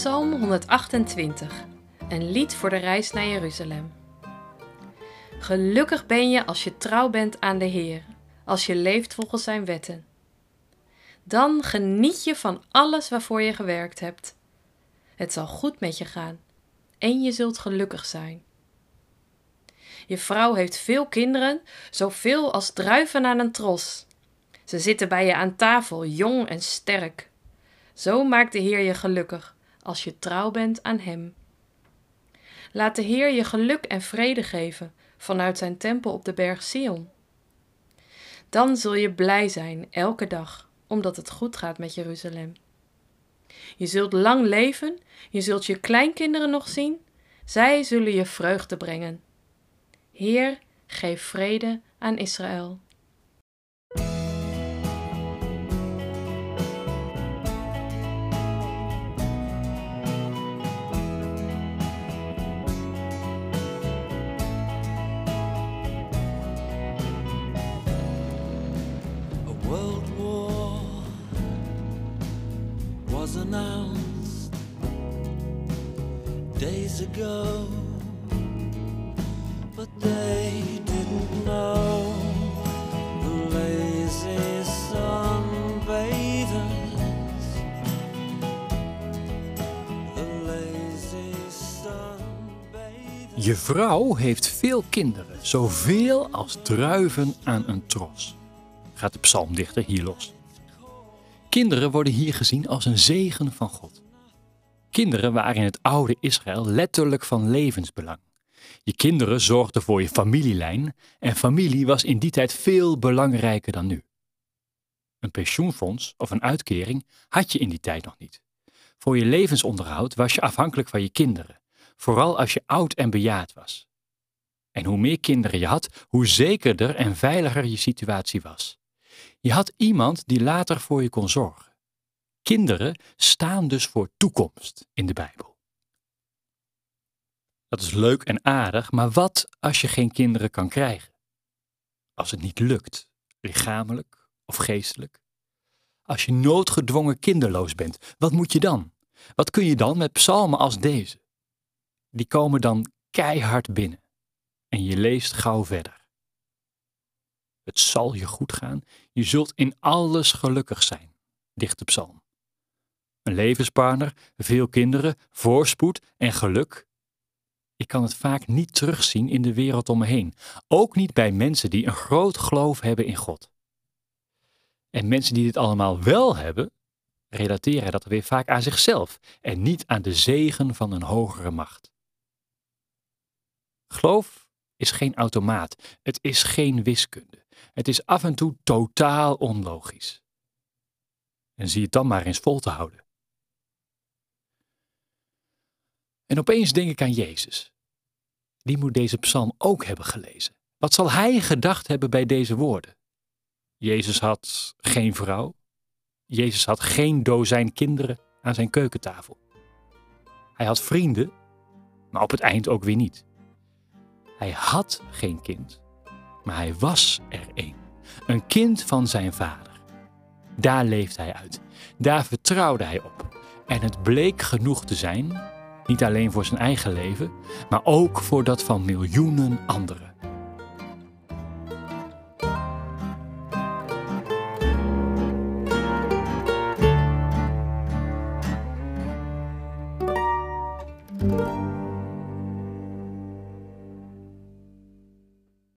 Psalm 128, een lied voor de reis naar Jeruzalem. Gelukkig ben je als je trouw bent aan de Heer, als je leeft volgens zijn wetten. Dan geniet je van alles waarvoor je gewerkt hebt. Het zal goed met je gaan en je zult gelukkig zijn. Je vrouw heeft veel kinderen, zoveel als druiven aan een tros. Ze zitten bij je aan tafel, jong en sterk. Zo maakt de Heer je gelukkig, als je trouw bent aan Hem. Laat de Heer je geluk en vrede geven vanuit zijn tempel op de berg Sion. Dan zul je blij zijn elke dag, omdat het goed gaat met Jeruzalem. Je zult lang leven, je zult je kleinkinderen nog zien, zij zullen je vreugde brengen. Heer, geef vrede aan Israël. Was announced days ago, but they didn't know the lazy sunbathers, the lazy sunbathers. Je vrouw heeft veel kinderen, zoveel als druiven aan een tros. Gaat de psalmdichter hier los. Kinderen worden hier gezien als een zegen van God. Kinderen waren in het oude Israël letterlijk van levensbelang. Je kinderen zorgden voor je familielijn en familie was in die tijd veel belangrijker dan nu. Een pensioenfonds of een uitkering had je in die tijd nog niet. Voor je levensonderhoud was je afhankelijk van je kinderen, vooral als je oud en bejaard was. En hoe meer kinderen je had, hoe zekerder en veiliger je situatie was. Je had iemand die later voor je kon zorgen. Kinderen staan dus voor toekomst in de Bijbel. Dat is leuk en aardig, maar wat als je geen kinderen kan krijgen? Als het niet lukt, lichamelijk of geestelijk? Als je noodgedwongen kinderloos bent, wat moet je dan? Wat kun je dan met psalmen als deze? Die komen dan keihard binnen en je leest gauw verder. Het zal je goed gaan, je zult in alles gelukkig zijn, dicht de psalm. Een levenspartner, veel kinderen, voorspoed en geluk. Ik kan het vaak niet terugzien in de wereld om me heen, ook niet bij mensen die een groot geloof hebben in God. En mensen die dit allemaal wel hebben, relateren dat weer vaak aan zichzelf en niet aan de zegen van een hogere macht. Geloof is geen automaat, het is geen wiskunde. Het is af en toe totaal onlogisch. En zie het dan maar eens vol te houden. En opeens denk ik aan Jezus. Die moet deze psalm ook hebben gelezen. Wat zal hij gedacht hebben bij deze woorden? Jezus had geen vrouw. Jezus had geen dozijn kinderen aan zijn keukentafel. Hij had vrienden, maar op het eind ook weer niet. Hij had geen kind, maar hij was er een. Een kind van zijn vader. Daar leefde hij uit. Daar vertrouwde hij op. En het bleek genoeg te zijn, niet alleen voor zijn eigen leven, maar ook voor dat van miljoenen anderen.